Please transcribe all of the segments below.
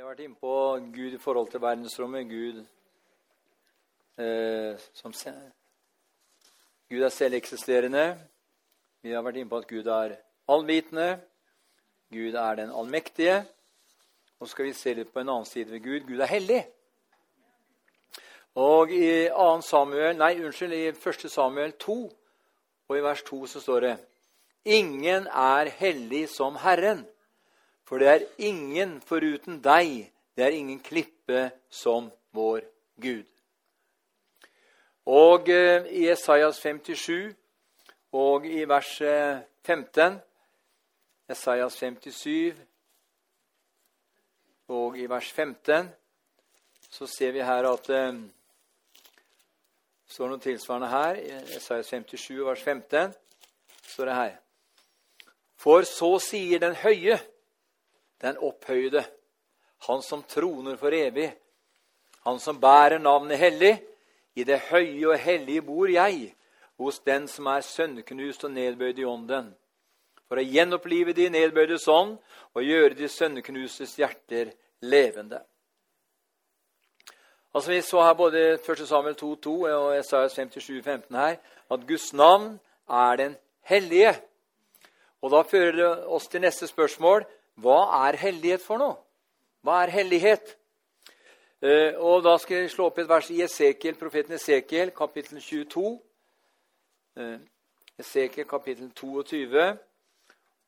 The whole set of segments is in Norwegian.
Vi har vært inne på Gud i forhold til verdensrommet. Gud eh, som Gud er selveksisterende. Vi har vært inne på at Gud er allvitende. Gud er den allmektige. Nå skal vi se litt på en annen side ved Gud. Gud er hellig. Og i 2. Samuel, nei, unnskyld, i 1. Samuel 2 og i vers 2 så står det Ingen er hellig som Herren, for det er ingen foruten deg, det er ingen klippe som vår Gud. Og eh, i Esaias 57 og i vers eh, 15 Esaias 57 og i vers 15 så ser vi her at eh, det står noe tilsvarende her. I Esaias 57 vers 15 står det her. For så sier den høye, den opphøyde, han som troner for evig, han som bærer navnet hellig, i det høye og hellige bor jeg, hos den som er sønnknust og nedbøyd i ånden, for å gjenopplive de nedbøydes ånd og gjøre de sønnknustes hjerter levende. Altså Vi så her både 1. Samuel 2,2 og Esaias 57,15 her at Guds navn er den hellige. Og Da fører det oss til neste spørsmål. Hva er hellighet for noe? Hva er hellighet? Eh, og Da skal jeg slå opp et vers i Esekiel, profeten Esekiel, kapittel 22. Eh, Esekiel, kapittel 22,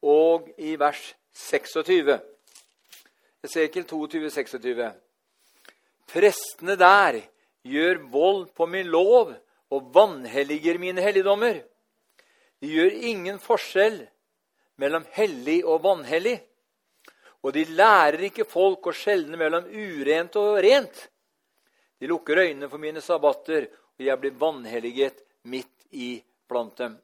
og i vers 26. Esekiel 22, 26. Prestene der gjør vold på min lov og vanhelliger mine helligdommer. De gjør ingen forskjell mellom hellig og vanhellig. Og de lærer ikke folk å skjelne mellom urent og rent. De lukker øynene for mine sabbater, og jeg blir vanhelliget midt i blant dem.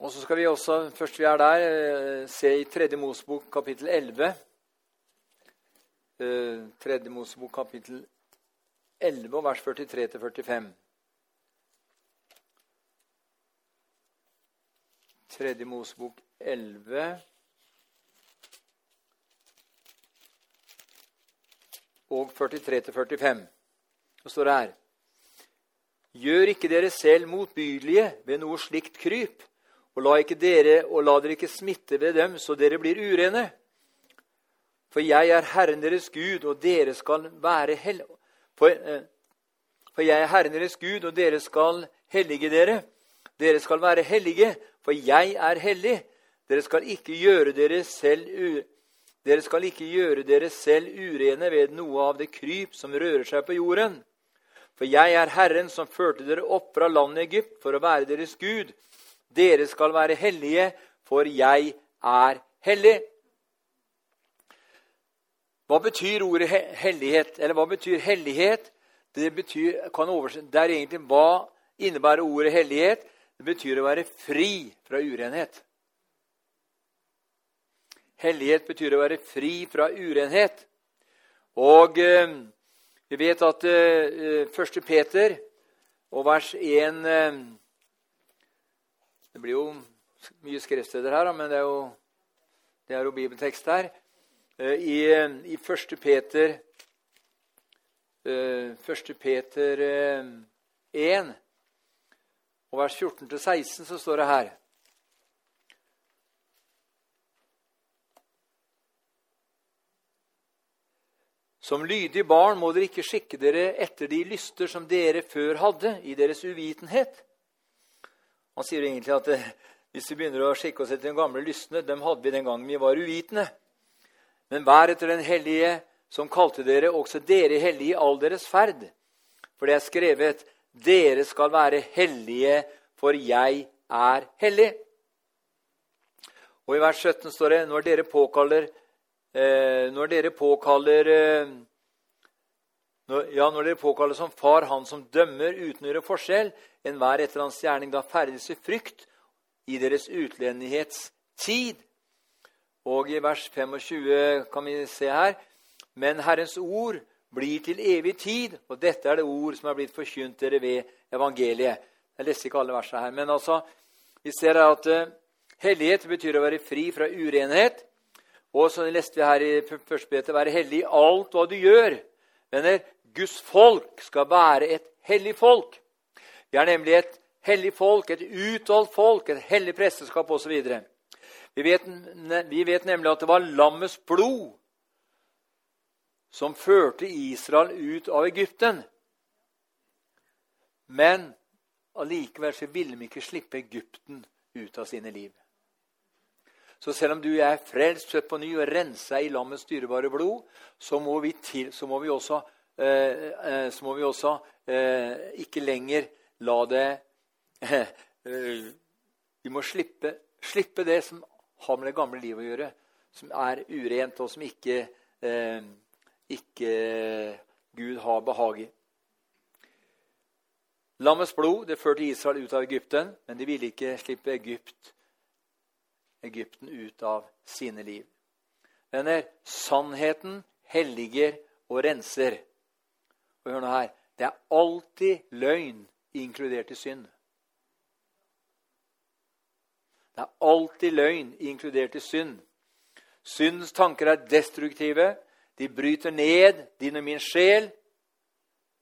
Og så skal vi også, først vi er der, eh, se i Tredje Mosebok kapittel 11. Eh, Tredje Mosebok kapittel 11 og vers 43-45. Tredje Mosebok 11 og 43-45. Så står det her Gjør ikke dere selv motbydelige ved noe slikt kryp, og la, dere, og la dere ikke smitte ved dem, så dere blir urene. For jeg er Herren deres Gud, og dere skal være hell... For, eh, for jeg er Herren deres Gud, og dere skal hellige dere. Dere skal være hellige, for jeg er hellig. Dere skal ikke gjøre dere selv u... Dere skal ikke gjøre dere selv urene ved noe av det kryp som rører seg på jorden. For jeg er Herren som førte dere opp fra landet Egypt for å være deres Gud. Dere skal være hellige, for jeg er hellig. Hva betyr ordet he- hellighet? Eller hva betyr hellighet? Det, betyr, det er egentlig hva innebærer ordet hellighet? Det betyr å være fri fra urenhet. Hellighet betyr å være fri fra urenhet. Og eh, vi vet at eh, 1. Peter og vers 1 eh, Det blir jo mye skriftsteder her, men det er jo, det er jo bibeltekst her. Eh, I, eh, I 1. Peter eh, 1. Peter eh, 1 og vers 14-16 så står det her Som lydige barn må dere ikke skikke dere etter de lyster som dere før hadde, i deres uvitenhet. Han sier egentlig at eh, hvis vi begynner å skikke oss etter de gamle lystne, dem hadde vi den gangen vi var uvitende. Men vær etter den hellige som kalte dere, også dere hellige i all deres ferd. For det er skrevet, dere skal være hellige, for jeg er hellig. Og i vers 17 står det, når dere påkaller eh, Når dere påkaller eh, når, Ja, når dere påkaller som far han som dømmer uten å gjøre forskjell, enhver etter hans gjerning da ferdes i frykt i deres utlendighetstid. Og i vers 25 kan vi se her Men Herrens ord blir til evig tid, og dette er det ord som er blitt forkynt dere ved evangeliet. Jeg leser ikke alle versene her, men altså, vi ser at uh, hellighet betyr å være fri fra urenhet. Og så leste vi her i første Peter være hellig i alt hva du gjør. Venner, Guds folk skal være et hellig folk. Vi er nemlig et hellig folk, et utvalgt folk, et hellig presteskap osv. Vi, vet, vi vet nemlig at det var lammets blod som førte Israel ut av Egypten. Men allikevel så ville de ikke slippe Egypten ut av sine liv. Så selv om du er frelst, født på ny og rensa i lammets dyrebare blod, så må vi, til, så må vi også, eh, eh, så må vi også eh, ikke lenger la det eh, Vi må slippe, slippe, det som har med det gamle livet å gjøre, som er urent, og som ikke, eh, ikke Gud har behag i. Lammets blod det førte Israel ut av Egypten, men de ville ikke slippe Egypt, Egypten ut av sine liv. Venner, sannheten helliger og renser. Og hør nå her det er alltid løgn inkludert i synd. Det er alltid løgn inkludert i synd. Syndens tanker er destruktive. De bryter ned din og min sjel.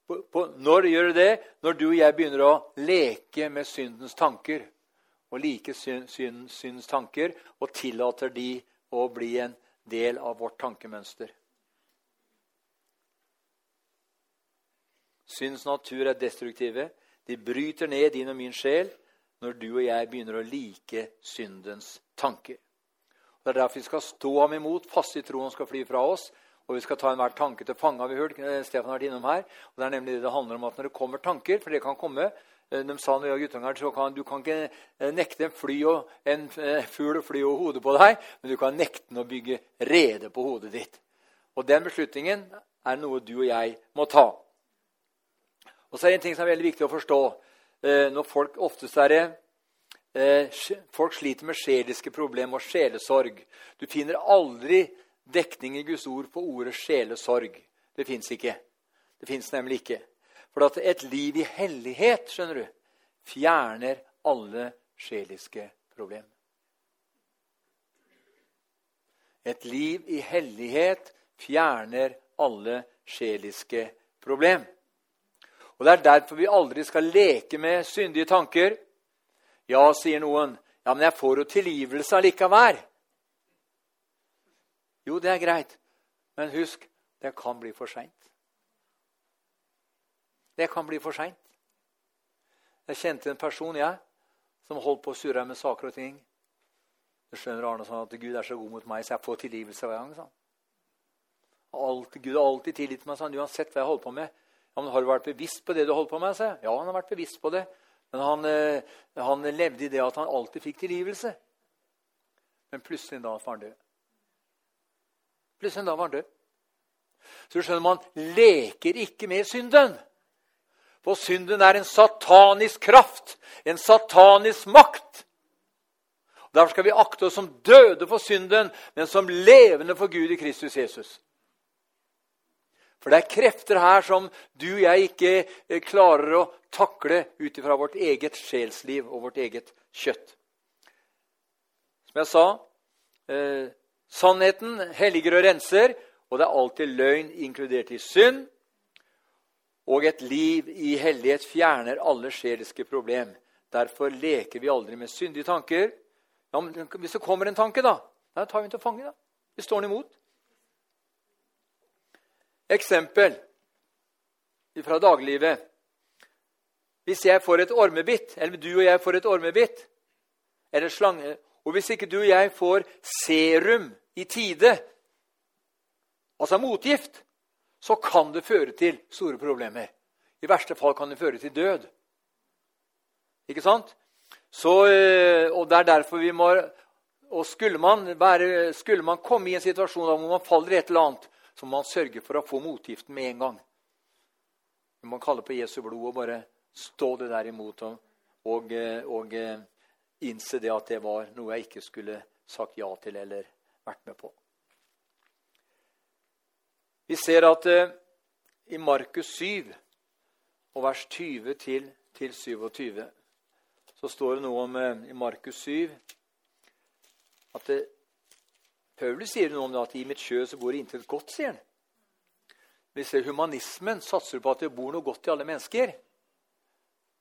På, på, når gjør det det? Når du og jeg begynner å leke med syndens tanker. Og like syndens tanker og tillater de å bli en del av vårt tankemønster. Syndens natur er destruktive. De bryter ned din og min sjel når du og jeg begynner å like syndens tanker. Det er derfor vi skal stå ham imot, faste i troen skal fly fra oss. Og vi skal ta enhver tanke til fange, har vi hørt. Eh, Stefan har vært innom her. Og det er nemlig det det handler om at når det kommer tanker, for det kan komme De sa når vi var guttunger, så kan du kan ikke eh, nekte en, fly og, en fugl å fly over hodet på deg, men du kan nekte den å bygge rede på hodet ditt. Og den beslutningen er noe du og jeg må ta. Og så er det en ting som er veldig viktig å forstå. Eh, når folk oftest er det eh, Folk sliter med sjeliske problemer og sjelesorg. Du finner aldri dekning i Guds ord på ordet sjelesorg. Det fins ikke. Det fins nemlig ikke. For at et liv i hellighet skjønner du, fjerner alle sjeliske problemer. Et liv i hellighet fjerner alle sjeliske problemer. Og Det er derfor vi aldri skal leke med syndige tanker. Ja, sier noen, ja, men jeg får jo tilgivelse allikevel. Jo, det er greit, men husk, det kan bli for seint. Det kan bli for seint. Jeg kjente en person jeg, som holdt på å surre med saker og ting. Du skjønner Arne, sånn at Gud er så god mot meg, så jeg får tilgivelse hver gang. Sånn. Alt, Gud har alltid tilgitt meg sånn, uansett hva jeg holder på med. Ja, men 'Har du vært bevisst på det du holdt på med?' sa Ja, han har vært bevisst på det. Men han, eh, han levde i det at han alltid fikk tilgivelse. Men plutselig da var han død. Plutselig da var han død. Så du skjønner, man leker ikke med synden. For synden er en satanisk kraft, en satanisk makt. Derfor skal vi akte oss som døde for synden, men som levende for Gud i Kristus Jesus. For det er krefter her som du og jeg ikke eh, klarer å takle ut ifra vårt eget sjelsliv og vårt eget kjøtt. Som jeg sa eh, sannheten helliger og renser, og det er alltid løgn inkludert i synd. Og et liv i hellighet fjerner alle sjeliske problem. Derfor leker vi aldri med syndige tanker. Ja, men Hvis det kommer en tanke, da, da tar vi den til fange. da. Vi står den imot. Eksempel fra daglivet. Hvis jeg får et ormebitt, eller du og jeg får et ormebitt, eller slange Og hvis ikke du og jeg får serum i tide, altså motgift, så kan det føre til store problemer. I verste fall kan det føre til død. Ikke sant? Så, eh, og det er derfor vi må og skulle man, være, skulle man komme i en situasjon hvor man faller i et eller annet, så må man sørge for å få motgiften med en gang. Man må kalle på Jesu blod og bare stå det der imot og, og, eh, og eh, innse det at det var noe jeg ikke skulle sagt ja til eller vært med på. Vi ser at uh, i Markus 7 og vers 20 til, til 27 så står det noe om uh, i Markus 7 at det, Paulus sier noe om det at i mitt sjø så bor det intet godt, sier han. Vi ser Humanismen satser på at det bor noe godt i alle mennesker.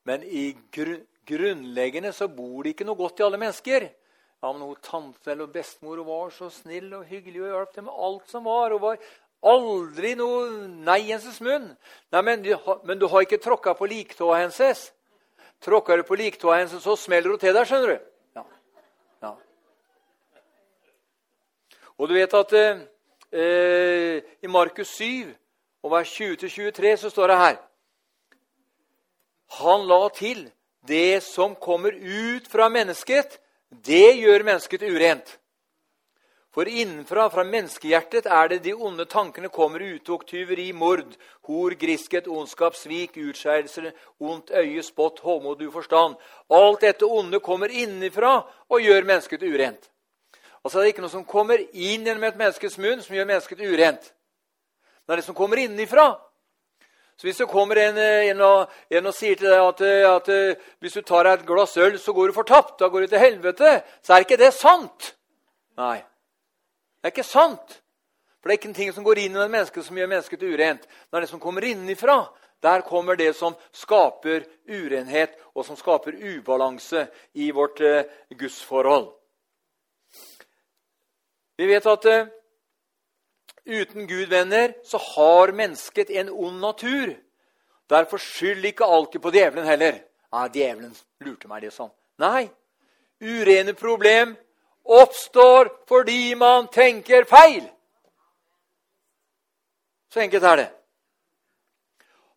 Men i gru grunnleggende så bor det ikke noe godt i alle mennesker. Ja, men hun tante eller bestemor var så snill og hyggelig og hjalp dem med alt som var. og var aldri noe nei hennes munn. Nei, men, men du har ikke tråkka på liktåa hennes. Tråkker du på liktåa hennes, så smeller hun til deg, skjønner du. Ja. ja. Og du vet at eh i Markus 7 og vers 20-23 så står det her Han la til det som kommer ut fra mennesket, det gjør mennesket urent. For innenfra, fra menneskehjertet, er det de onde tankene kommer utok, tyveri, mord, hor, griskhet, ondskap, svik, utskeielser, ondt øye, spott, hovmod, uforstand. Alt dette onde kommer innenfra og gjør mennesket urent. Altså Det er ikke noe som kommer inn gjennom et menneskes munn, som gjør mennesket urent. Det er det som kommer innenfra. Så hvis det kommer en, en, og, en og, sier til deg at, at, at, hvis du tar deg et glass øl, så går du fortapt, da går du til helvete, så er ikke det sant. Nei. Det er ikke sant. For det er ikke en ting som går inn i et menneske som gjør mennesket urent. Det er det som kommer innenfra. Der kommer det som skaper urenhet, og som skaper ubalanse i vårt eh, gudsforhold. Vi vet at eh, uten Gud, venner, så har mennesket en ond natur. Derfor skyld ikke alltid på djevelen heller. Ja, djevelen lurte meg det sånn. Nei. Urene problem oppstår fordi man tenker feil. Så enkelt er det.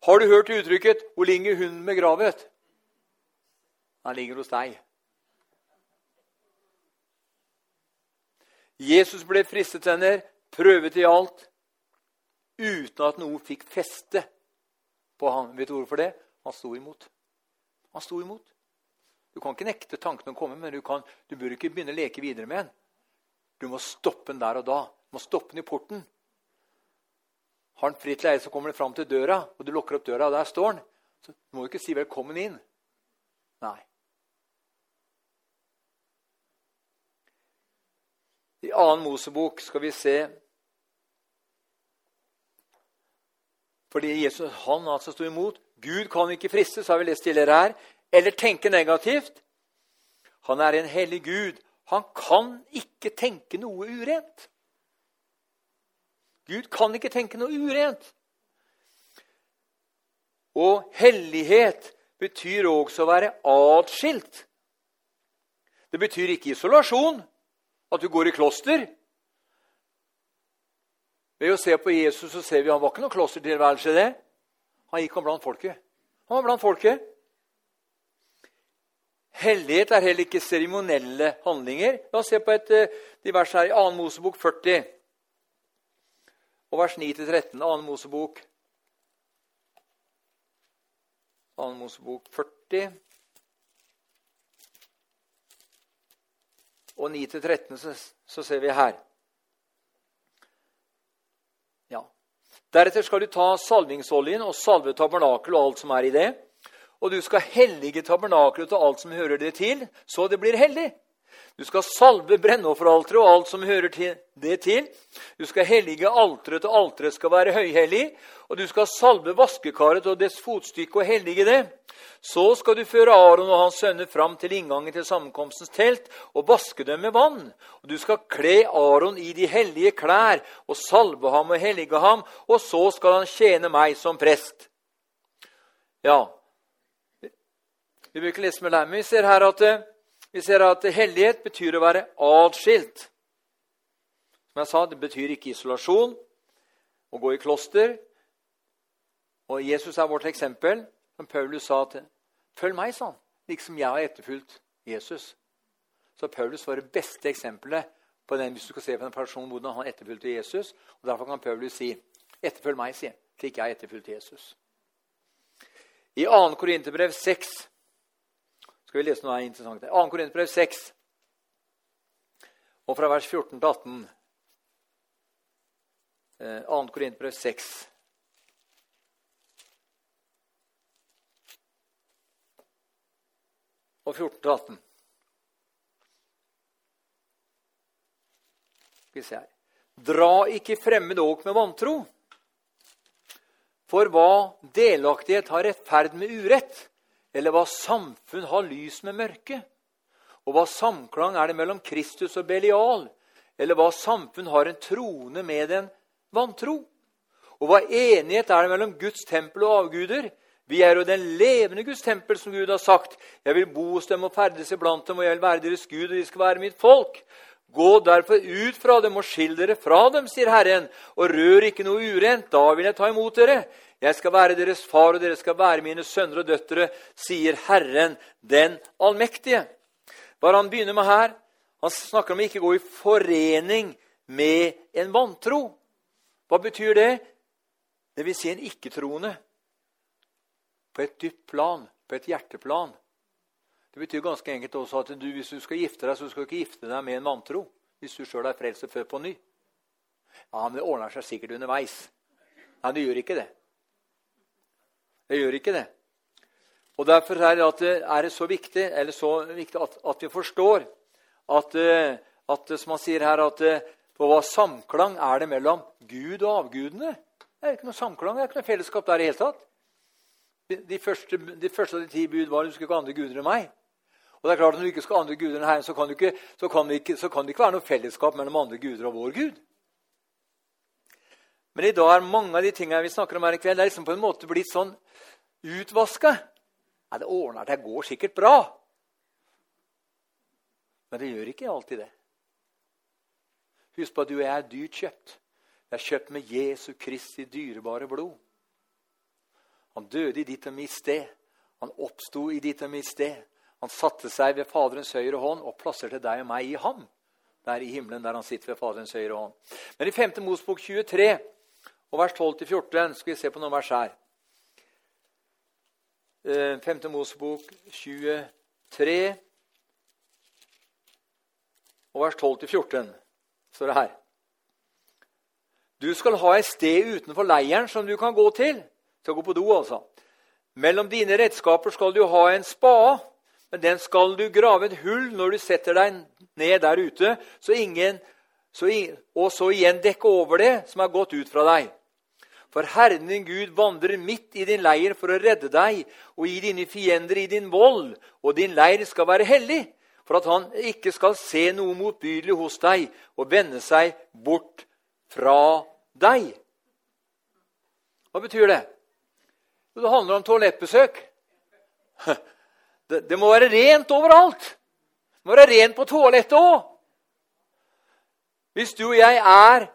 Har du hørt uttrykket 'Hvor ligger hunden begravet?' Han ligger hos deg. Jesus ble fristet, venner, prøvet i alt, uten at noe fikk feste på ham. Vet du hvorfor det? Han sto imot. Han sto imot. Du kan ikke nekte tanken å komme, men du, kan, du bør ikke begynne å leke videre med den. Du må stoppe den der og da. Du må stoppe den i porten. Har han fritt leie, så kommer han fram til døra, og du lukker opp døra, og der står han. Så du må ikke si 'velkommen inn'. Nei. I annen Mosebok skal vi se Fordi Jesus han altså sto imot. Gud kan ikke fristes, har vi lest tidligere her eller tenke negativt. Han er en hellig Gud. Han kan ikke tenke noe urent. Gud kan ikke tenke noe urent. Og hellighet betyr også å være atskilt. Det betyr ikke isolasjon, at du går i kloster. Ved å se på Jesus så ser vi han var ikke noe klostertilværelse. det. Han gikk om blant folket. Han var blant folket. Hellighet er heller ikke seremonelle handlinger. La oss se på et uh, divers her i 2. Mosebok 40 og vers 9-13. 2. Mosebok 2. Mosebok 40 og 9-13, så, så ser vi her. Ja. Deretter skal du ta salvingsoljen og salve tabernakelet og alt som er i det og du skal hellige tabernakelet og alt som hører det til, så det blir hellig. Du skal salve brennofferalteret og alt som hører det til. Du skal hellige alteret, og alteret skal være høyhellig. Og du skal salve vaskekaret og dets fotstykke og hellige det. Så skal du føre Aron og hans sønner fram til inngangen til sammenkomstens telt og vaske dem med vann. Og du skal kle Aron i de hellige klær og salve ham og hellige ham, og så skal han tjene meg som prest. Ja, vi bruker lese med lei, vi ser her at, eh, vi ser at hellighet betyr å være atskilt. Som jeg sa, det betyr ikke isolasjon, å gå i kloster. Og Jesus er vårt eksempel. Som Paulus sa til Følg meg, sa han, liksom jeg har etterfulgt Jesus. Så Paulus var det beste eksempelet på den, hvis du skal se på den personen, hvordan han etterfulgte Jesus. Og Derfor kan Paulus si, 'Etterfølg meg', sier slik jeg etterfulgte Jesus. I 2. Korinterbrev 6 skal vi lese noe interessant. 2. Korinterbrev 6, og fra vers 14 til 18. 2. Eh, Korinterbrev 6. Og 14 til 18. Skal vi se her. Dra ikke fremmed åk med vantro. For hva delaktighet har rettferd med urett? Eller hva samfunn har lys med mørke? Og hva samklang er det mellom Kristus og Belial? Eller hva samfunn har en trone med en vantro? Og hva enighet er det mellom Guds tempel og avguder? Vi er jo den levende Guds tempel, som Gud har sagt. Jeg vil bo hos dem og ferdes iblant dem, og jeg vil være deres Gud, og de skal være mitt folk. Gå derfor ut fra dem og skill dere fra dem, sier Herren, og rør ikke noe urent. Da vil jeg ta imot dere. Jeg skal være deres far, og dere skal være mine sønner og døtre, sier Herren den allmektige. Hva han begynner med her? Han snakker om å ikke gå i forening med en vantro. Hva betyr det? Det vil si en ikke-troende. På et dypt plan, på et hjerteplan. Det betyr ganske enkelt også at du, hvis du skal gifte deg, så skal du ikke gifte deg med en vantro. Hvis du sjøl er frelst og født på ny. Ja, men det ordner seg sikkert underveis. Nei, det gjør ikke det. Det gjør ikke det. Og Derfor er det, er det så viktig, så viktig at, at, vi forstår at, eh, at, som han sier her, at for på hva samklang er det mellom Gud og avgudene? Det er ikke noe samklang, det er ikke noe fellesskap der i hele tatt. De, første, de første, av de ti bud var du skal ikke ha andre guder enn meg. Og det er klart at Når du ikke skal ha andre guder enn Herren, så kan, ikke, så, kan ikke, så kan det ikke være noe fellesskap mellom andre guder og vår Gud. Men i dag er mange av de tingene vi snakker om her i kveld, det er liksom på en måte blitt sånn utvaska. Nei, det ordner seg, går sikkert bra. Men det gjør ikke alltid det. Husk på at du og jeg er dyrt kjøpt. Det er kjøpt med Jesu Kristi dyrebare blod. Han døde i ditt og mitt sted. Han oppsto i ditt og mitt sted. Han satte seg ved Faderens høyre hånd og plasserte deg og meg i ham. Der i himmelen, der han sitter ved Faderens høyre hånd. Men i 5. Mosbok 23, og vers 12-14, skal vi se på noen vers her. 5. Eh, Mosebok 23 og vers 12-14 står det her. Du skal ha et sted utenfor leiren som du kan gå til. Til å gå på do, altså. Mellom dine redskaper skal du ha en spade, men den skal du grave et hull når du setter deg ned der ute, så ingen, så, og så igjen dekke over det som er gått ut fra deg. For Herren din Gud vandrer midt i din leir for å redde deg og gi dine fiender i din vold, og din leir skal være hellig for at han ikke skal se noe motbydelig hos deg og vende seg bort fra deg. Hva betyr det? Jo, det handler om toalettbesøk. Det, det, må være rent overalt. Det må være rent på toalettet òg. Hvis du og jeg er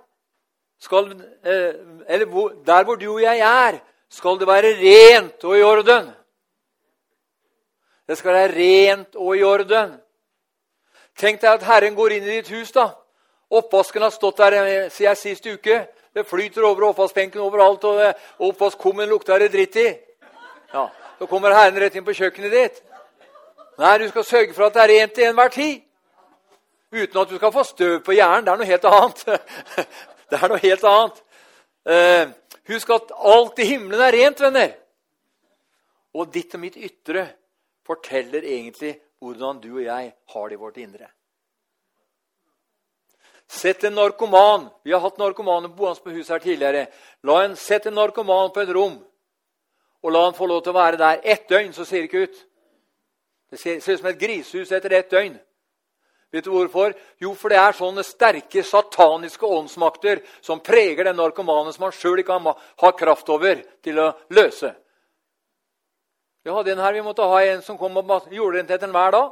skal, eh, Eller der hvor du og jeg er, skal det være rent og i orden. Det skal være rent og i orden. Tenk deg at Herren går inn i ditt hus. da. Oppvasken har stått der eh, siden sist uke. Det flyter over oppvaskbenken overalt, og eh, oppvaskkummen lukter det dritt i. Ja, Så kommer Herren rett inn på kjøkkenet ditt. Nei, du skal sørge for at det er rent til enhver tid. Uten at du skal få støv på hjernen. Det er noe helt annet. Det er noe helt annet. Uh, husk at alt i himmelen er rent, venner. Og ditt og mitt ytre forteller egentlig hvordan du og jeg har det i vårt indre. Sett en narkoman Vi har hatt narkomane boende på huset her tidligere. La en, Sett en narkoman på et rom, og la han få lov til å være der ett døgn, så ser det ikke ut. Det ser, ser ut som et grisehus etter ett døgn. Vet du hvorfor? Jo, for det er sånne sterke sataniske åndsmakter som preger den narkomane som han sjøl ikke har kraft over til å løse. Vi hadde en her vi måtte ha en som kom og gjorde den til etter hver dag.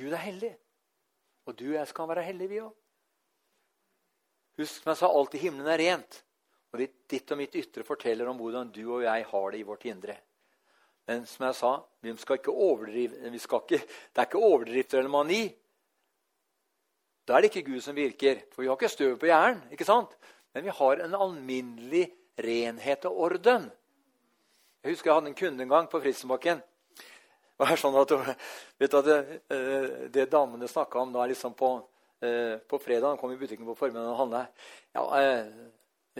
Gud er hellig, og du og jeg skal være hellige, vi òg. Husk som jeg sa, alt i himmelen er rent. Og ditt og mitt ytre forteller om hvordan du og jeg har det i vårt indre. Men som jeg sa, vi skal ikke overdrive, skal ikke, det er ikke overdrift eller mani. Da er det ikke Gud som virker, for vi har ikke støv på hjernen. ikke sant? Men vi har en alminnelig renhet og orden. Jeg husker jeg hadde en kunde en gang på Fritzenbakken. Det var sånn at, vet du, det, eh, det damene snakka om da liksom på, eh, på fredag Han kom i butikken på formiddagen og handla. Ja, eh,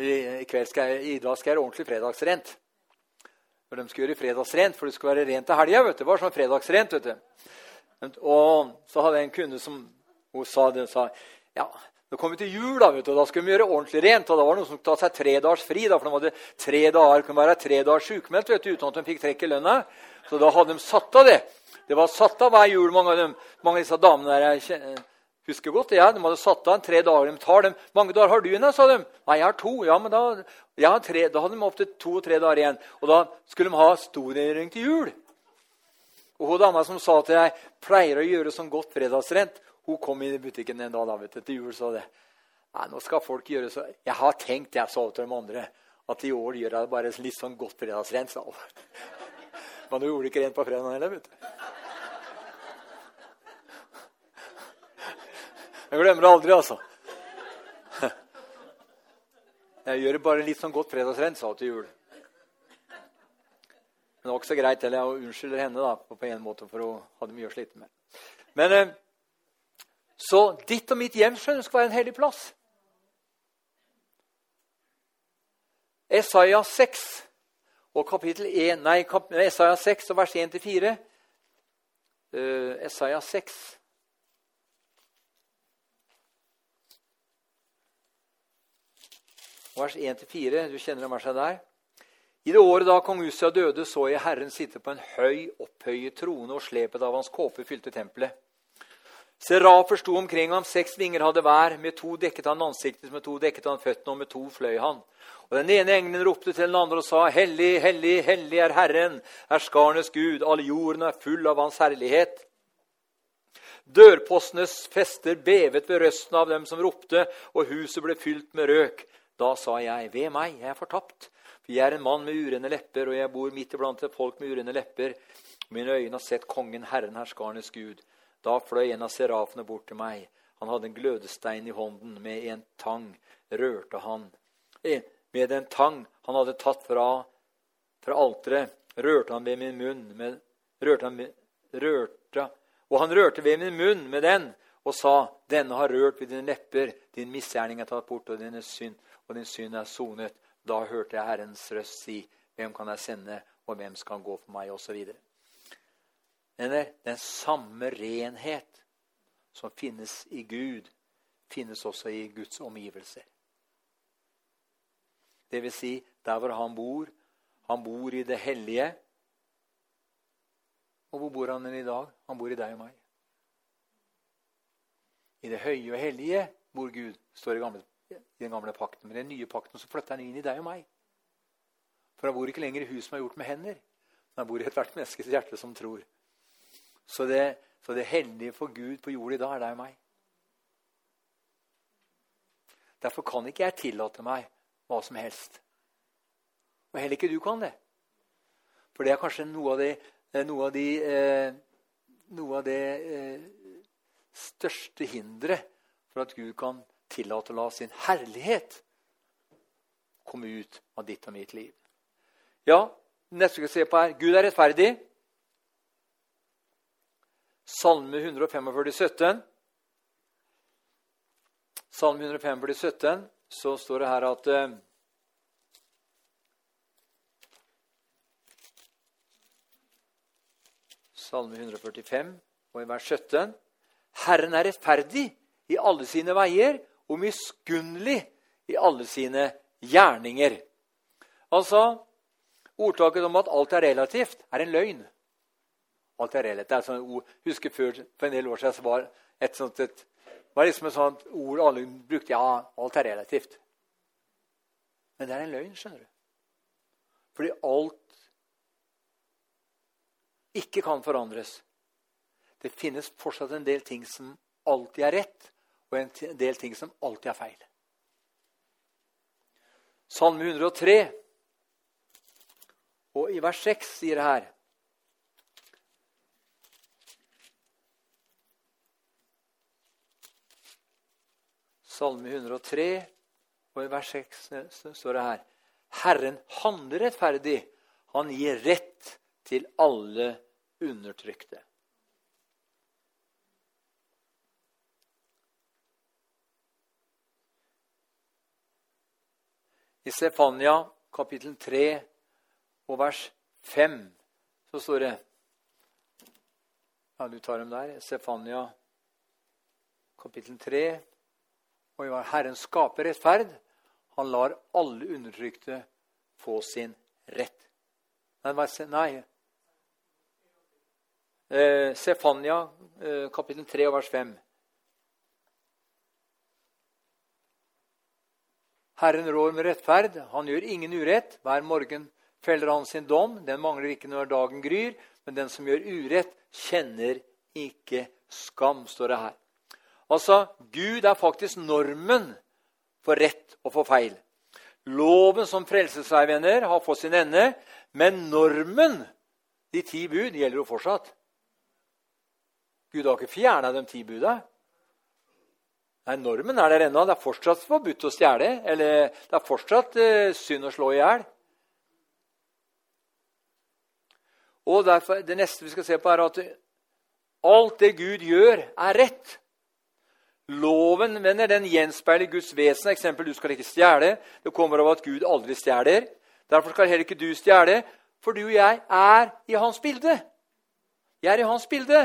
i, kveld skal jeg, I dag skal jeg ordentlig fredagsrent. Når de skulle gjøre fredagsrent, for det skulle være rent til helga. Det var sånn fredagsrent. vet du. Og så hadde jeg en kunde som hun sa det, sa, ja, nå kom til jul, da, vet du, og da skulle vi gjøre ordentlig rent. og Da var det noen som ta seg tre dagers fri. da, For de hadde tre dager, kunne være tre dager sjukmeldt uten at de fikk trekk i lønna. Så da hadde de satt av det. Det var satt av hver jul. Mange av, dem, mange av disse damene der jeg husker godt. Ja, de hadde satt av en tre dager. De tar dem. mange dager har du igjen, sa de. Nei, jeg har to. Ja, men da, jeg har tre. da hadde de opptil to-tre dager igjen. Og da skulle de ha storrengjøring til jul. Og hun dama som sa til jeg pleier å gjøre sånn godt fredagsrent, hun kom inn i butikken en dag da, vet du, til jul sa det. Nei, nå skal folk gjøre så Jeg har tenkt, jeg sa til de andre, at i år gjør jeg bare litt sånn godt fredagsrent. sa hun. Men hun gjorde ikke rent på fredag heller, vet du. Jeg glemmer det aldri, altså. Jeg gjør bare litt sånn godt hun til jul. Men det var ikke så greit heller. Jeg unnskylder henne da, på en måte, for hun hadde mye å slite med. Men eh, så ditt og mitt hjem skjønner, skal være en hellig plass. Esaia 6 og kapittel 1, nei, kap, Esaiah 6 og vers 1-4. Uh, eh, 6. Vers 1-4. Du kjenner den verset der. I det året da kong Usia døde, så jeg Herren sitte på en høy, opphøyet trone, og slepet av hans kåpe fylte tempelet. Serafer sto omkring ham, seks vinger hadde hver. Med to dekket han ansiktet, med to dekket han føttene, og med to fløy han. Og Den ene engelen ropte til den andre og sa, Hellig, hellig, hellig er Herren, er skarnes Gud, alle jorden er full av Hans herlighet. Dørpostenes fester bevet ved røsten av dem som ropte, og huset ble fylt med røk. Da sa jeg, ved meg, jeg er fortapt, for jeg er en mann med urene lepper, og jeg bor midt iblant et folk med urene lepper. Mine øyne har sett Kongen, Herren, herskarenes Gud. Da fløy en av serafene bort til meg. Han hadde en glødestein i hånden. Med en tang rørte han eh, Med en tang han hadde tatt fra, fra alteret, rørte han ved min munn med, rørte han, rørte, Og han rørte ved min munn med den og sa, 'Denne har rørt ved dine lepper. Din misgjerning er tatt bort, og, dine synd, og din synd er sonet.' Da hørte jeg Herrens røst si, 'Hvem kan jeg sende, og hvem skal gå for meg?' osv. Eller den samme renhet som finnes i Gud, finnes også i Guds omgivelser. Det vil si, der hvor han bor. Han bor i det hellige. Og hvor bor han i dag? Han bor i deg og meg. I det høye og hellige bor Gud, står det i, gamle, i den gamle pakten. Men i den nye pakten så flytter han inn i deg og meg. For han bor ikke lenger i hus som er gjort med hender. Men han bor i ethvert menneskes hjerte som tror. Så det, så det hellige for Gud på jord i dag er deg og meg. Derfor kan ikke jeg tillate meg hva som helst. Og heller ikke du kan det. For det er kanskje noe av det, eh, noe av de, eh, noe av det eh, største hinderet for at Gud kan tillate å la sin herlighet komme ut av ditt og mitt liv. Ja, neste skal vi se på her. Gud er rettferdig. Salme 145, 17. Salme 145, 17, så står det her at eh, Salme 145 og i vers 17. Herren er rettferdig i alle sine veier og miskunnelig i alle sine gjerninger. Altså, Ordtaket om at alt er relativt, er en løgn. Alt er relativt. Er sånn husker før, For en del år siden så var et sånt et, var liksom et sånt ord alle brukte. Ja, alt er relativt. Men det er en løgn, skjønner du. Fordi alt ikke kan forandres. Det finnes fortsatt en del ting som alltid er rett, og en del ting som alltid er feil. Salme 103, og i vers 6 sier det her Salme 103, og i vers 6 står det her Herren handler rettferdig. Han gir rett til alle undertrykte. I Sefania kapittel 3 og vers 5 så står det Ja, du tar dem der. Stefania kapittel 3. Og Herren skaper rettferd. Han lar alle undertrykte få sin rett. Nei, nei. Eh, Stefania eh, kapittel 3 vers 5. Herren rår med rettferd, han gjør ingen urett. Hver morgen feller han sin dom. Den mangler ikke når dagen gryr. Men den som gjør urett, kjenner ikke skam, står det her. Altså, Gud er faktisk normen for rett og for feil. Loven som frelsesveivenner har fått sin ende, men normen, de ti bud, gjelder jo fortsatt. Gud har ikke fjerna de ti budene. Nei, Normen er der ennå. Det er fortsatt forbudt å stjele. Eller det er fortsatt eh, synd å slå i hjel. Og Det neste vi skal se på, er at alt det Gud gjør, er rett. Loven venner, den gjenspeiler Guds vesen. Eksempel, du skal ikke stjele. Det kommer av at Gud aldri stjeler. Derfor skal heller ikke du stjele, for du og jeg er i hans bilde. Jeg er i hans bilde.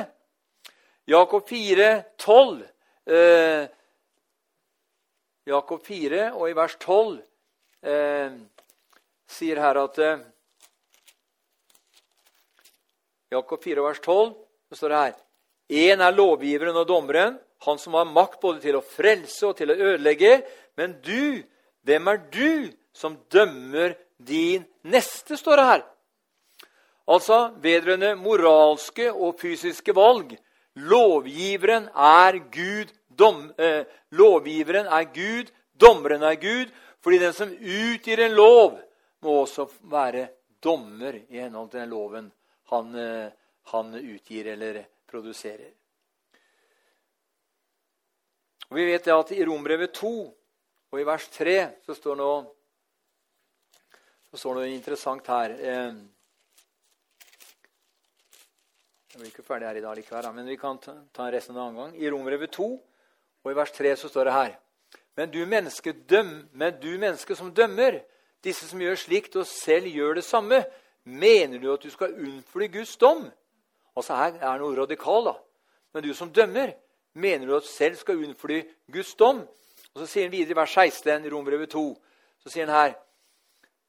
Jakob 4, 12. Eh, Jakob 4 og i vers 12 eh, sier her at eh, Jakob 4 vers 12 så står det her Én er lovgiveren og dommeren, han som har makt både til å frelse og til å ødelegge. Men du, hvem er du som dømmer din neste, står det her. Altså vedrørende moralske og fysiske valg. Lovgiveren er Gud Dom, eh, lovgiveren er Gud, dommeren er Gud. Fordi den som utgir en lov, må også være dommer i henhold til den loven han, eh, han utgir eller produserer. Og Vi vet at i Rombrevet 2 og i vers 3 så står noe, så står noe interessant her. Eh, jeg blir ikke ferdig her i dag likevel, men vi kan ta resten en annen gang. I Rombrevet 2 og i vers 3 så står det her Men du menneske, døm, men du menneske som dømmer, disse som gjør slikt og selv gjør det samme, mener du at du skal unnfly Guds dom? Altså Her er noe radikal, da. Men du som dømmer, mener du at selv skal unnfly Guds dom? Og Så sier han videre i vers 16 i Rombrevet 2, så sier han her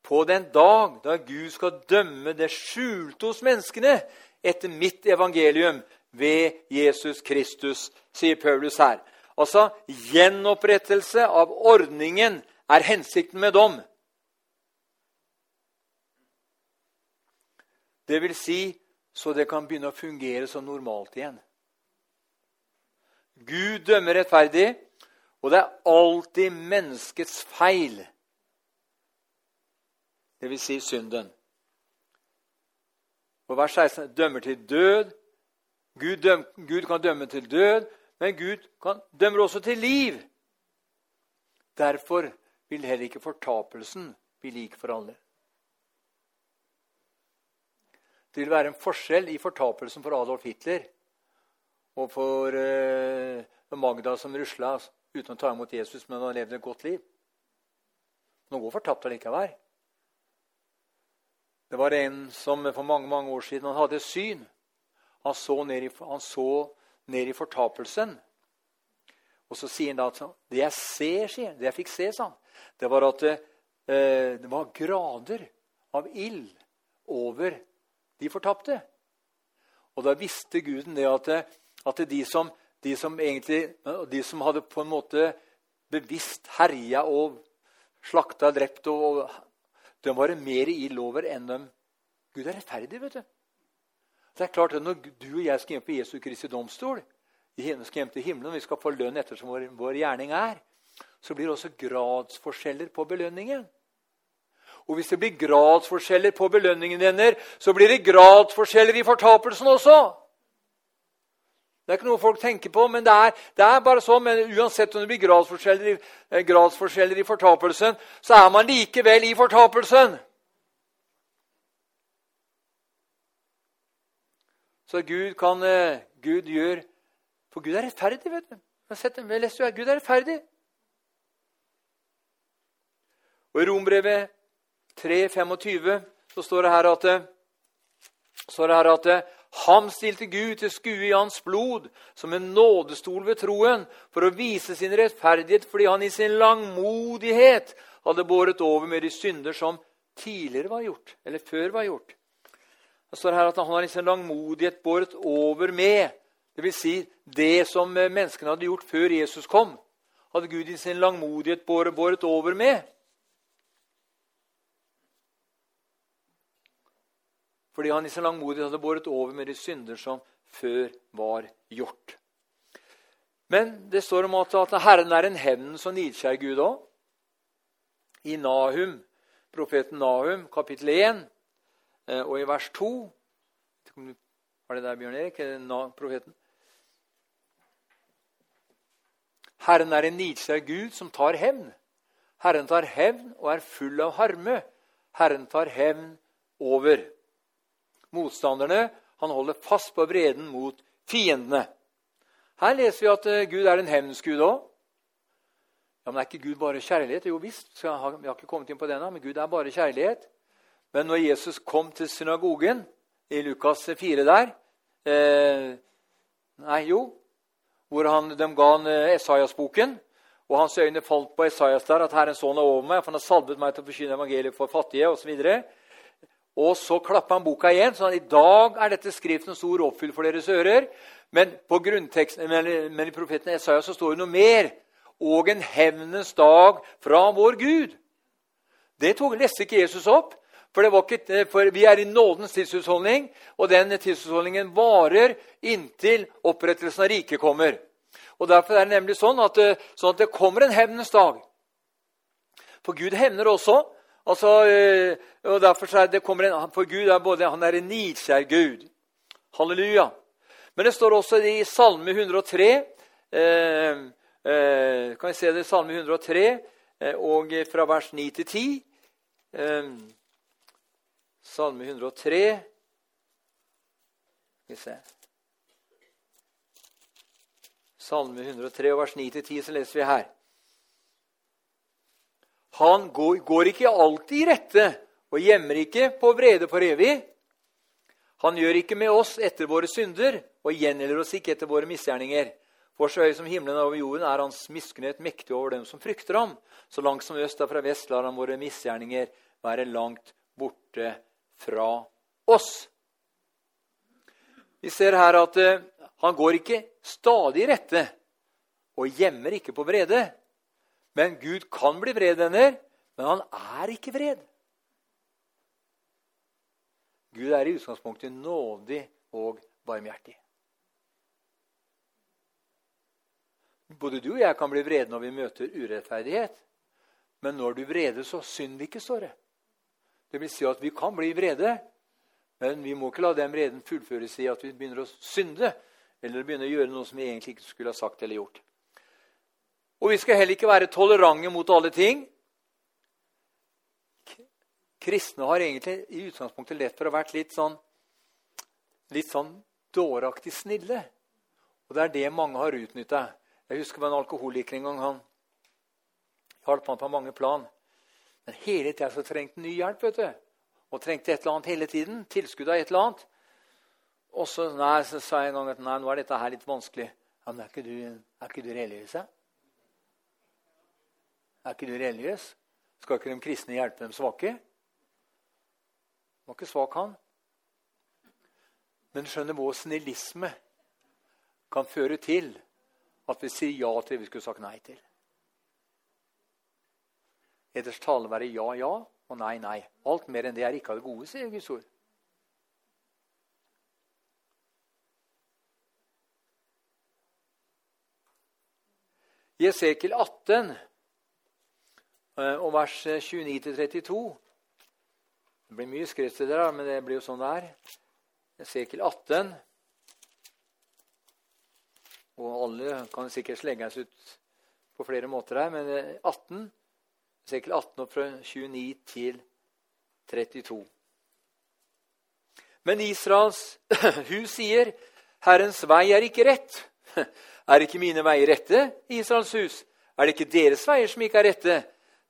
På den dag da Gud skal dømme det skjulte hos menneskene etter mitt evangelium ved Jesus Kristus, sier Paulus her. Altså gjenopprettelse av ordningen er hensikten med dom. Det vil si så det kan begynne å fungere som normalt igjen. Gud dømmer rettferdig, og det er alltid menneskets feil. Det vil si synden. Og vers 16 dømmer til død. Gud, døm, Gud kan dømme til død, men Gud kan, dømmer også til liv. Derfor vil heller ikke fortapelsen bli lik for alle. Det vil være en forskjell i fortapelsen for Adolf Hitler og for eh, Magda som rusla uten å ta imot Jesus, men har levd et godt liv. Nå går fortapt allikevel. Det var en som for mange mange år siden han hadde syn. Han så ned han så ned i fortapelsen. Og så sier han da at det jeg ser, sier han, det jeg fikk se, sa han, det var at det, eh, det var grader av ild over de fortapte. Og da visste guden det at, at de, som, de, som egentlig, de som hadde på en måte bevisst herja og slakta og drept og, De var det mer ild over enn dem. Gud er rettferdig, vet du. Det er klart at Når du og jeg skal hjem på Jesu Kristi domstol, skal hjem til himmelen, og vi skal få lønn ettersom vår, vår gjerning er, så blir det også gradsforskjeller på belønningen. Og hvis det blir gradsforskjeller på belønningen denne, så blir det gradsforskjeller i fortapelsen også. Det er ikke noe folk tenker på, men det er, det er bare sånn. Men uansett om det blir gradsforskjeller eh, gradsforskjeller i fortapelsen, så er man likevel i fortapelsen. Så Gud kan eh, Gud gjør For Gud er rettferdig, vet du. Jeg leste jo her, Gud er rettferdig. Og I Rombrevet 3,25 så står det her at, står det her at Ham stilte Gud til skue i hans blod, som en nådestol ved troen, for å vise sin rettferdighet fordi han i sin langmodighet hadde båret over med de synder som tidligere var gjort, eller før var gjort. Det står her at han har i sin langmodighet båret over med. Dvs. Si, det som menneskene hadde gjort før Jesus kom, hadde Gud i sin langmodighet båret, over med. fordi han i sin langmodighet hadde båret over med de synder som før var gjort. Men det står om at, at Herren er en hevnens og nidkjær Gud òg. I Nahum, profeten Nahum, kapittel 1 eh, og i vers 2 Var det der, Bjørn Erik? profeten? Herren er en nidkjær Gud som tar hevn. Herren tar hevn og er full av harme. Herren tar hevn over motstanderne. Han holder fast på vreden mot fiendene. Her leser vi at eh, Gud er en hevnsgud òg. Ja, men er ikke Gud bare kjærlighet? Jo visst, vi har ikke kommet inn på det men Gud er bare kjærlighet. Men når Jesus kom til synagogen i Lukas 4 der eh, Nei, jo. Hvor han, de ga han eh, Esaias-boken. Og hans øyne falt på Esaias der, at Herrens sønn er over meg, for han har salvet meg til å forkynne evangeliet for fattige osv. Og så klapper han boka igjen. sånn at I dag er dette skriftens ord oppfylt for deres ører. Men, på men, men i profeten Esaias så står det noe mer. Og en hevnens dag fra vår Gud. Det tok, leste ikke Jesus opp. For, ikke, for, vi er i nådens tidshusholdning, og den tidshusholdningen varer inntil opprettelsen av riket kommer. Og Derfor er det nemlig sånn at, sånn at det kommer en hevnens dag. For Gud hevner også. Altså, eh, og derfor er det en, For Gud er både han er en nidkjær Gud. Halleluja. Men det står også i Salme 103 eh, eh, Kan vi se det i Salme 103, eh, og fra vers 9 til 10. Salme 103 Skal vi se Salme 103, vers 9-10, så leser vi her. Han går ikke alltid i rette og gjemmer ikke på vrede for evig. Han gjør ikke med oss etter våre synder og gjengjelder oss ikke etter våre misgjerninger. For så høy som himmelen over jorden er hans miskunnhet mektig over dem som frykter ham. Så langt som øst er fra vest lar han våre misgjerninger være langt borte fra oss. Vi ser her at uh, han går ikke stadig rette og gjemmer ikke på vrede. Men Gud kan bli vred, venner, men han er ikke vred. Gud er i utgangspunktet nådig og barmhjertig. Både du og jeg kan bli vrede når vi møter urettferdighet. Men når du vreder, så synd ikke, står det. Det vil si at vi kan bli vrede, men vi må ikke la den vreden fullføres i at vi begynner å synde eller begynner å gjøre noe som vi egentlig ikke skulle ha sagt eller gjort. Og vi skal heller ikke være tolerante mot alle ting. Kristne har egentlig i utgangspunktet lett for å ha vært litt sånn, litt sånn dåraktig snille. Og det er det mange har utnytta. Jeg husker med en alkoholiker en gang. Han hjalp han på mange plan. Men hele tida så trengte han ny hjelp. vet du. Og trengte et eller annet hele tiden. Tilskudd av et eller annet. Og så, nei, så sa jeg en gang at nei, nå er dette her litt vanskelig. Ja, men er ikke du, er ikke du religiøs? Ja? Er ikke du religiøs? Skal ikke de kristne hjelpe dem svake? Var ikke svak, han. Men skjønner vår snillisme kan føre til at vi sier ja til det vi skulle sagt nei til. Eders tale være ja, ja og nei, nei. Alt mer enn det er ikke av det gode, sier Guds ord. I Esekiel 18 Eh, og vers 29-32 eh, Det blir mye skriftsteder, men det blir jo sånn det er. Esekiel 18. Og alle kan sikkert slenges ut på flere måter her, men 18. Esekiel 18 opp fra 29 til 32. Men Israels hus sier, 'Herrens vei er ikke rett.' Er ikke mine veier rette, Israels hus? Er det ikke deres veier som ikke er rette?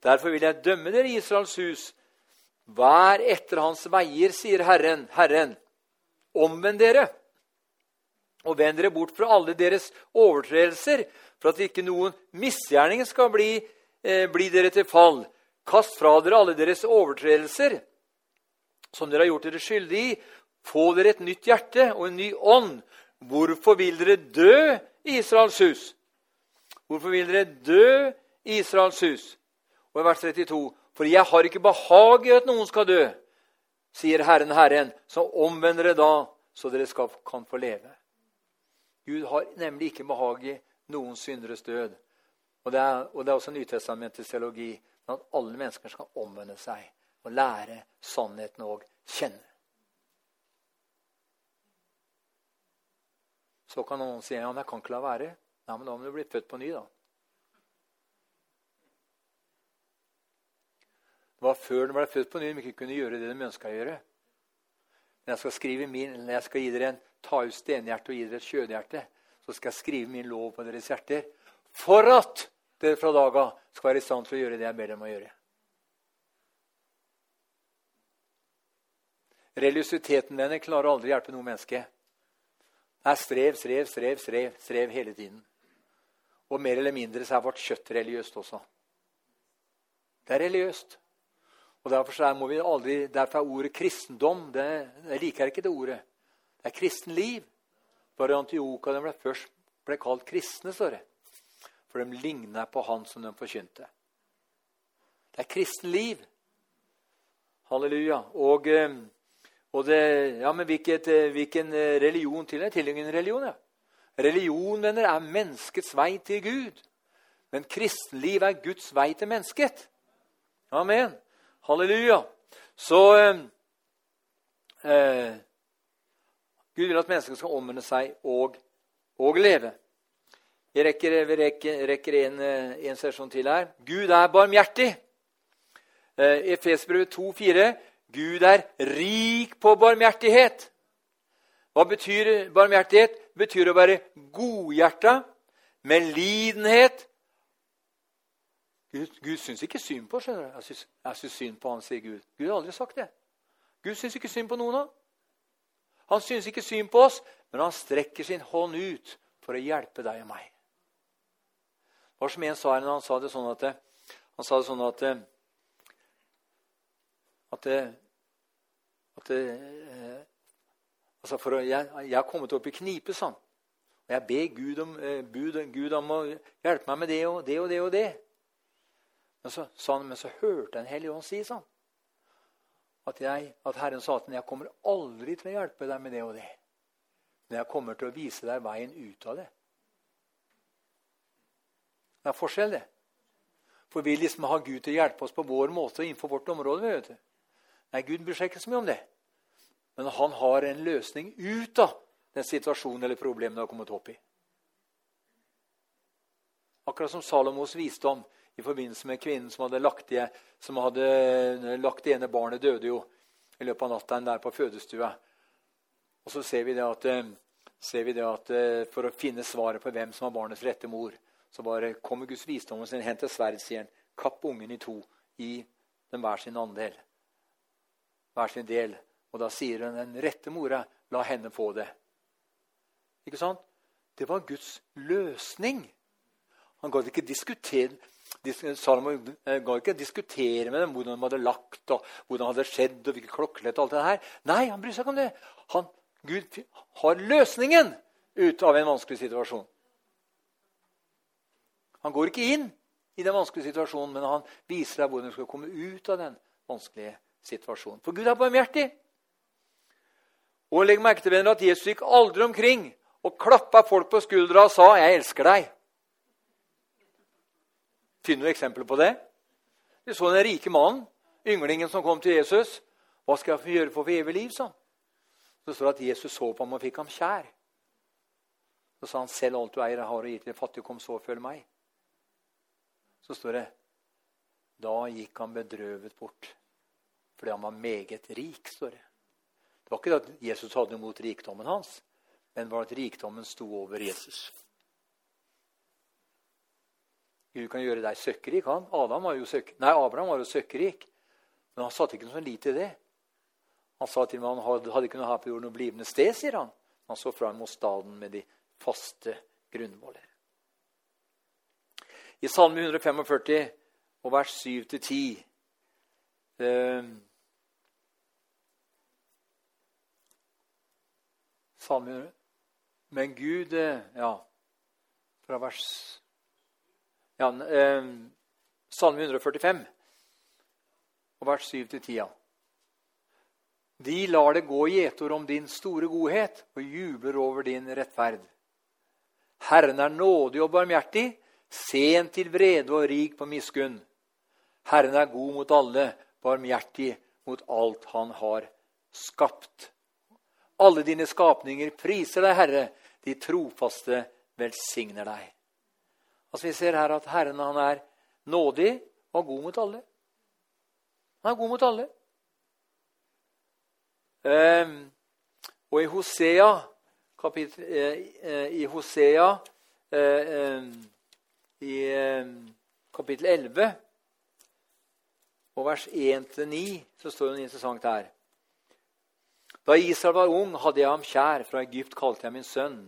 Derfor vil jeg dømme dere, Israels hus. Vær etter hans veier, sier Herren, Herren, omvend dere og vend dere bort fra alle deres overtredelser, for at ikke noen misgjerning skal bli, eh, bli dere til fall. Kast fra dere alle deres overtredelser, som dere har gjort dere skyldig i. Få dere et nytt hjerte og en ny ånd. Hvorfor vil dere dø, Israels hus? Hvorfor vil dere dø, Israels hus? Og i vers 32.: For jeg har ikke behag i at noen skal dø, sier Herren Herren, så omvend dere da, så dere skal, kan få leve. Gud har nemlig ikke behag i noen synderes død. Og det er, og det er også Nytestamentets teologi at alle mennesker skal omvende seg og lære sannheten og kjenne. Så kan noen si ja, men jeg kan ikke la være. Nei, men da må du bli født på ny, da. Det var før du ble født på ny de ikke kunne gjøre det de ønska å gjøre. Men jeg skal skrive min, jeg skal gi dere en ta ut stenhjerte og gi dere et kjødhjerte. Så skal jeg skrive min lov på deres hjerter. For at dere fra dag av skal være i stand til å gjøre det jeg ber dem å gjøre. Religiøsiteten denne klarer aldri å hjelpe noe menneske. Det er strev, strev, strev, strev, strev hele tiden. Og mer eller mindre så er vårt kjøtt religiøst også. Det er religiøst. Og Derfor er, må vi aldri, derfor er ordet kristendom det, Jeg liker ikke det ordet. Det er kristen liv. Bare Antioka de ble først ble kalt kristne, står det. For de ligner på han som de forkynte. Det er kristen liv. Halleluja. Og, eh, og det, ja, men hvilket, eh, hvilken eh, religion til? Tilhører en religion, ja. Religion venner, er menneskets vei til Gud. Men kristenliv er Guds vei til mennesket. Amen. Halleluja. Så eh, Gud vil at mennesker skal omvende seg og, og leve. Jeg rekker, vi rekker, rekker en, eh, en, sesjon til her. Gud er barmhjertig. Eh, Efesbrevet 2,4. Gud er rik på barmhjertighet. Hva betyr barmhjertighet? Det betyr å være godhjerta, med lidenhet. Gud, Gud syns ikke synd på skjønner du. Jeg syns synd på han, sier Gud. Gud har aldri sagt det. Gud syns ikke synd på noen av. Han syns ikke synd på oss, men han strekker sin hånd ut for å hjelpe deg og meg. Var som en sa han sa det sånn at Han sa det sånn at at, at altså for å, jeg, har kommet opp i knipe, sa han. Og jeg ber Gud om, Gud, Gud om å hjelpe meg med det og det og det. og det. Men så, sa han, men så hørte en hellig ånd si sånn at, jeg, at Herren sa til ham jeg kommer aldri til å hjelpe deg med det og det. Men jeg kommer til å vise deg veien ut av det. Det er forskjell, det. For vi liksom har Gud til å hjelpe oss på vår måte innenfor vårt område. vet du. Nei, Gud bryr seg ikke så mye om det. Men han har en løsning ut av den situasjonen eller problemet du har kommet opp i. Akkurat som Salomos visdom i forbindelse med kvinnen som hadde lagt det, som hadde eh, lagt det ene barnet døde jo i løpet av natta der på fødestua. Og så ser vi det at, eh, vi det at eh, for å finne svaret på hvem som var barnets rette mor, så bare kommer Guds visdom og sin hen til sverd, sier han, kapp ungen i to, gi dem hver sin andel. Hver sin del. Og da sier hun den rette mora, la henne få det. Ikke sant? Det var Guds løsning. Han gadd ikke diskutere Salomo eh, ga ikke diskutere med dem hvordan de hadde lagt, og hvordan det hadde skjedd, og hvilke klokkelett og alt det her. Nei, han bryr seg ikke om det. Han, Gud har løsningen ut av en vanskelig situasjon. Han går ikke inn i den vanskelige situasjonen, men han viser deg hvordan du skal komme ut av den vanskelige situasjonen. For Gud er barmhjertig. Og legg merke til venner, at Jesus gikk aldri omkring og klappa folk på skuldra og sa 'Jeg elsker deg'. Finner du eksempler på det? Vi så den rike mannen, ynglingen som kom til Jesus. 'Hva skal jeg gjøre for å få evig liv?' han. Så står det at Jesus så på ham og fikk ham kjær. Så sa han, 'Selv alt du eier, har å gi til de fattige, kom så og følg meg.' Så står det, 'Da gikk han bedrøvet bort, fordi han var meget rik', står det. Det var ikke det at Jesus hadde imot rikdommen hans, men var at rikdommen sto over Jesus. Gud kan gjøre deg søkkrik. han. Adam var jo søk... Nei, Abraham var jo søkkrik. Men han satte ikke noe sånn lit i det. Han sa til meg han hadde, ikke noe her på jorden noe blivende sted, sier han. Han så fram mot staden med de faste grunnvoller. I Salme 145 og vers 7-10 eh, Salme Men Gud eh, Ja, fra vers ja, eh, Salme 145 og vers 7-10. Ja. De lar det gå gjetord om din store godhet og jubler over din rettferd. Herren er nådig og barmhjertig, sen til vrede og rik på miskunn. Herren er god mot alle, barmhjertig mot alt han har skapt. Alle dine skapninger priser deg, Herre. De trofaste velsigner deg. Altså Vi ser her at Herren han er nådig og god mot alle. Han er god mot alle. Um, og i Hosea, kapittel, uh, i Hosea uh, um, i um, kapittel 11 og vers 1-9 så står det noe interessant her. Da Israel var ung, hadde jeg ham kjær. Fra Egypt kalte jeg min sønn.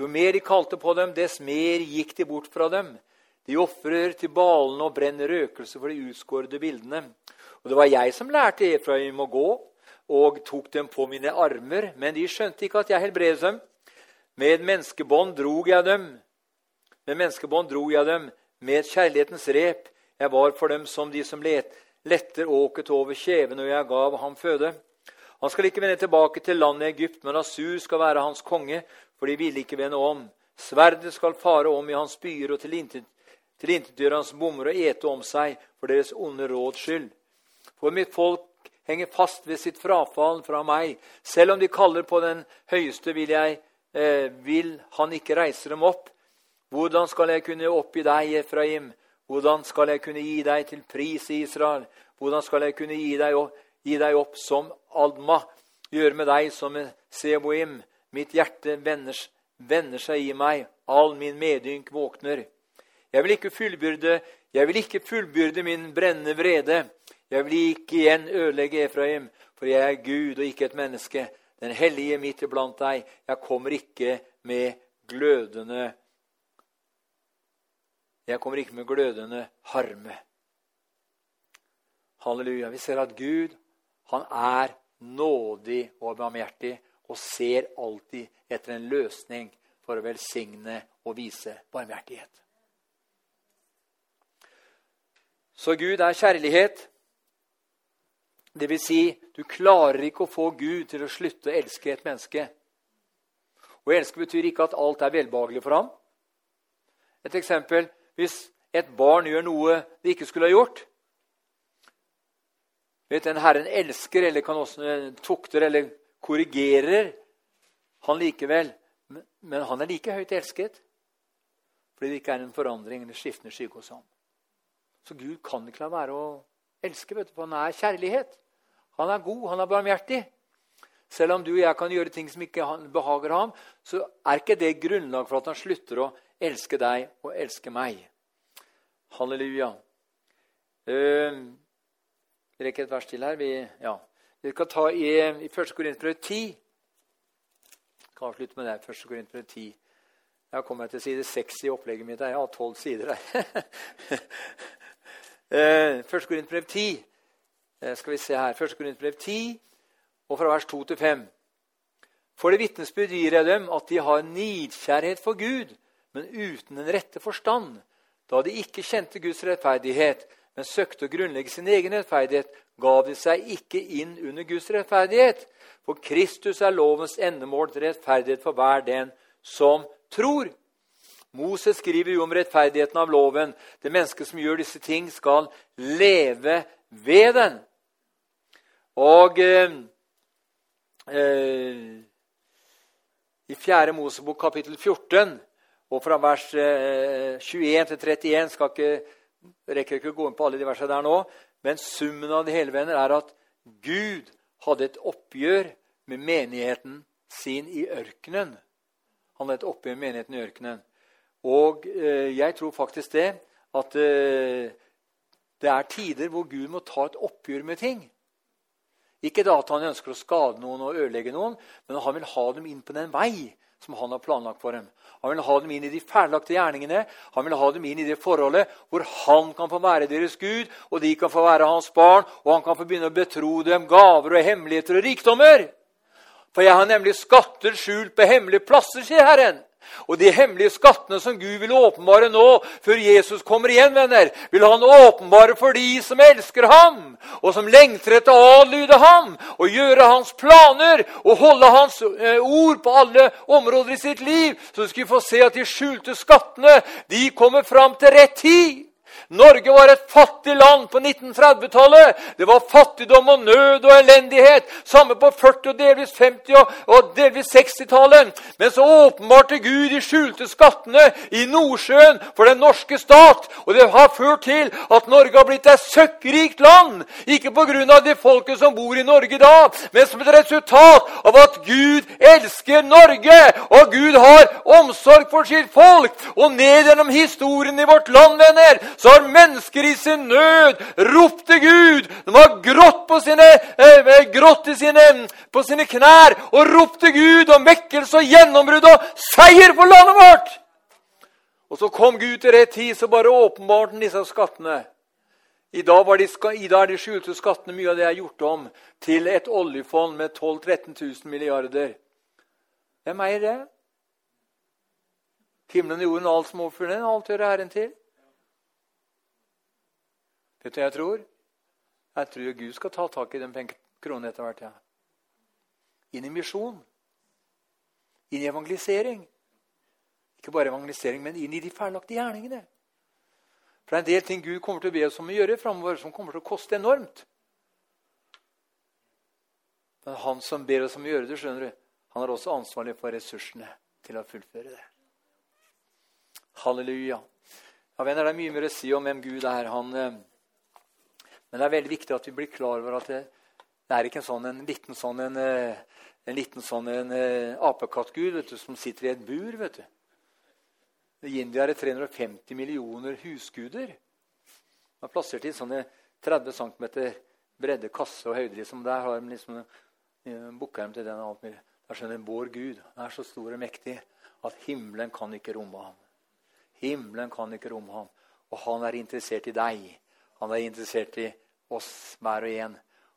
Jo mer de kalte på dem, dess mer gikk de bort fra dem. De ofrer til balene og brenner røkelse for de utskårede bildene. Og det var jeg som lærte Efraim å gå, og tok dem på mine armer. Men de skjønte ikke at jeg helbredet dem. Med menneskebånd drog jeg dem. Med menneskebånd dro jeg dem med kjærlighetens rep. Jeg var for dem som de som let, letter åket over kjeven, og jeg gav ham føde. Han skal ikke vende tilbake til landet Egypt, men Asur skal være hans konge, for de ville ikke vende om. Sverdet skal fare om i hans byer og tilintetgjøre hans bommer og ete om seg for deres onde råds skyld. For mitt folk henger fast ved sitt frafall fra meg. Selv om de kaller på den høyeste, vil, jeg, eh, vil han ikke reise dem opp. Hvordan skal jeg kunne oppgi deg, Efraim? Hvordan skal jeg kunne gi deg til pris i Israel? Hvordan skal jeg kunne gi deg opp? Gi deg opp som Alma, gjør med deg som Seboim. Mitt hjerte vender, vender seg i meg, all min medynk våkner. Jeg vil ikke fullbyrde, jeg vil ikke fullbyrde min brennende vrede. Jeg vil ikke igjen ødelegge Efraim, for jeg er Gud og ikke et menneske. Den hellige midt iblant deg. Jeg kommer ikke med glødende Jeg kommer ikke med glødende harme. Halleluja. Vi ser at Gud han er nådig og barmhjertig og ser alltid etter en løsning for å velsigne og vise barmhjertighet. Så Gud er kjærlighet. Det vil si, du klarer ikke å få Gud til å slutte å elske et menneske. Å elske betyr ikke at alt er velbehagelig for ham. Et eksempel hvis et barn gjør noe det ikke skulle ha gjort, Vet, Den Herren elsker, eller kan også eh, tukter eller korrigerer han likevel. Men han er like høyt elsket fordi det ikke er en forandring eller skiftende skygge hos ham. Så Gud kan ikke la være å elske, vet du, for han er kjærlighet. Han er god, han er barmhjertig. Selv om du og jeg kan gjøre ting som ikke behager ham, så er ikke det grunnlag for at han slutter å elske deg og elske meg. Halleluja. Uh, vi rekker et vers til her. Vi, ja. vi skal ta i, i 1. Korinterbrev 10. Jeg kan avslutte med det. 1. Korinterbrev 10. Jeg har kommet til side 6 i opplegget mitt. Jeg har tolv sider her. 1. Eh, Korinterbrev 10. Eh, skal vi se her. 1. Korinterbrev 10, og fra vers 2 til 5. For det vitnesbyrd gir jeg dem at de har nidkjærhet for Gud, men uten den rette forstand, da de ikke kjente Guds rettferdighet, men søkte å grunnlegge sin egen rettferdighet, gav de seg ikke inn under Guds rettferdighet. For Kristus er lovens endemål til rettferdighet for hver den som tror. Moses skriver jo om rettferdigheten av loven. Det mennesket som gjør disse ting, skal leve ved den. Og eh, eh, i 4. Mosebok kapittel 14 og fra vers eh, 21 til 31 skal ikke rekker ikke å gå inn på alle de versene der nå, men summen av det hele venner er at Gud hadde et oppgjør med menigheten sin i ørkenen. Han hadde et oppgjør med menigheten i ørkenen. Og eh, jeg tror faktisk det at eh, det er tider hvor Gud må ta et oppgjør med ting. Ikke da at han ønsker å skade noen og ødelegge noen, men han vil ha dem inn på den vei som han har planlagt for dem. Han vil ha dem inn i de ferdiglagte gjerningene, han vil ha dem inn i det forholdet hvor han kan få være deres Gud, og de kan få være hans barn, og han kan få begynne å betro dem gaver og hemmeligheter og rikdommer. For jeg har nemlig skatter skjult på hemmelige plasser, sier Herren. Og de hemmelige skattene som Gud vil åpenbare nå, før Jesus kommer igjen, venner, vil han åpenbare for de som elsker ham, og som lengter etter å adlyde ham, og gjøre hans planer og holde hans eh, ord på alle områder i sitt liv, så skal vi få se at de skjulte skattene de kommer fram til rett tid. Norge var et fattig land på 1930-tallet. Det var fattigdom og nød og elendighet. Samme på 40- og delvis 50- og delvis 60-tallet. Men så åpenbarte Gud de skjulte skattene i Nordsjøen for den norske stat. Og det har ført til at Norge har blitt et søkkrikt land. Ikke pga. det folket som bor i Norge da, men som et resultat av at Gud elsker Norge. Og Gud har omsorg for sitt folk. Og ned gjennom historien i vårt land, venner, så har mennesker i sin nød ropte Gud. De har grått på sine, eh, grått sine, på sine knær og ropte Gud om vekkelse og gjennombrudd og seier for landet vårt. Og så kom Gud til rett tid, så bare åpenbarte han disse skattene. I dag, de, I dag, er de skjulte skattene mye av det er gjort om til et oljefond med 12 000-13 000 milliarder. Hvem eier det? Himmelen jorden, alt som overfører den, alt hører Herren til. Vet du hva jeg tror? Jeg tror Gud skal ta tak i den kronen etter hvert. Ja. Inn i misjon. Inn i evangelisering. Ikke bare evangelisering, men inn i de ferdiglagte gjerningene. For det er en del ting Gud kommer til å be oss om å gjøre framover, som kommer til å koste enormt. Men han som ber oss om å gjøre det, skjønner du, han er også ansvarlig for ressursene til å fullføre det. Halleluja. Ja, venner, Det er mye mer å si om hvem Gud er. Han, eh, men det er veldig viktig at vi blir klar over at det, det er ikke en, sånn, en liten sånn en, eh, en liten sånn en, uh, apekattgud som sitter i et bur. vet du. I India er det 350 millioner husguder. De er plassert i sånne 30 cm bredde kasse og høyde. Liksom. Der har de liksom uh, dem til den. alt mulig. Der skjønner Vår Gud er så stor og mektig at himmelen kan ikke romme ham. Himmelen kan ikke romme ham. Og han er interessert i deg. Han er interessert i oss hver og en.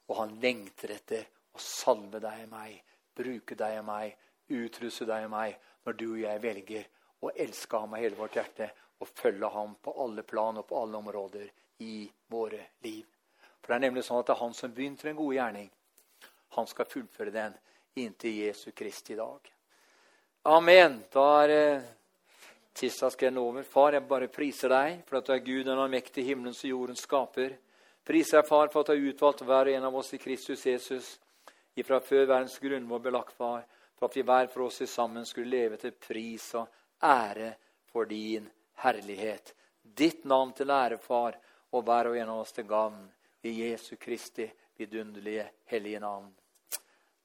Og han lengter etter å salve deg og meg, bruke deg og meg, utruste deg og meg, når du og jeg velger å elske ham av hele vårt hjerte og følge ham på alle plan og på alle områder i våre liv. For det er nemlig sånn at det er han som begynte en god gjerning. Han skal fullføre den inntil Jesu Kristi dag. Amen. Da er Tirsdag skal jeg nå over. Far, jeg bare priser deg for at du er Gud, den allmektige himmelens og jordens skaper. Priser deg, far, for at du har utvalgt hver og en av oss i Kristus Jesus ifra før verdens grunnvoll belagt, far, for at vi hver for oss sammen skulle leve til pris og ære for din herlighet. Ditt navn til ære, far, og hver og en av oss til gavn. I Jesu Kristi vidunderlige, hellige navn.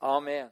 Amen.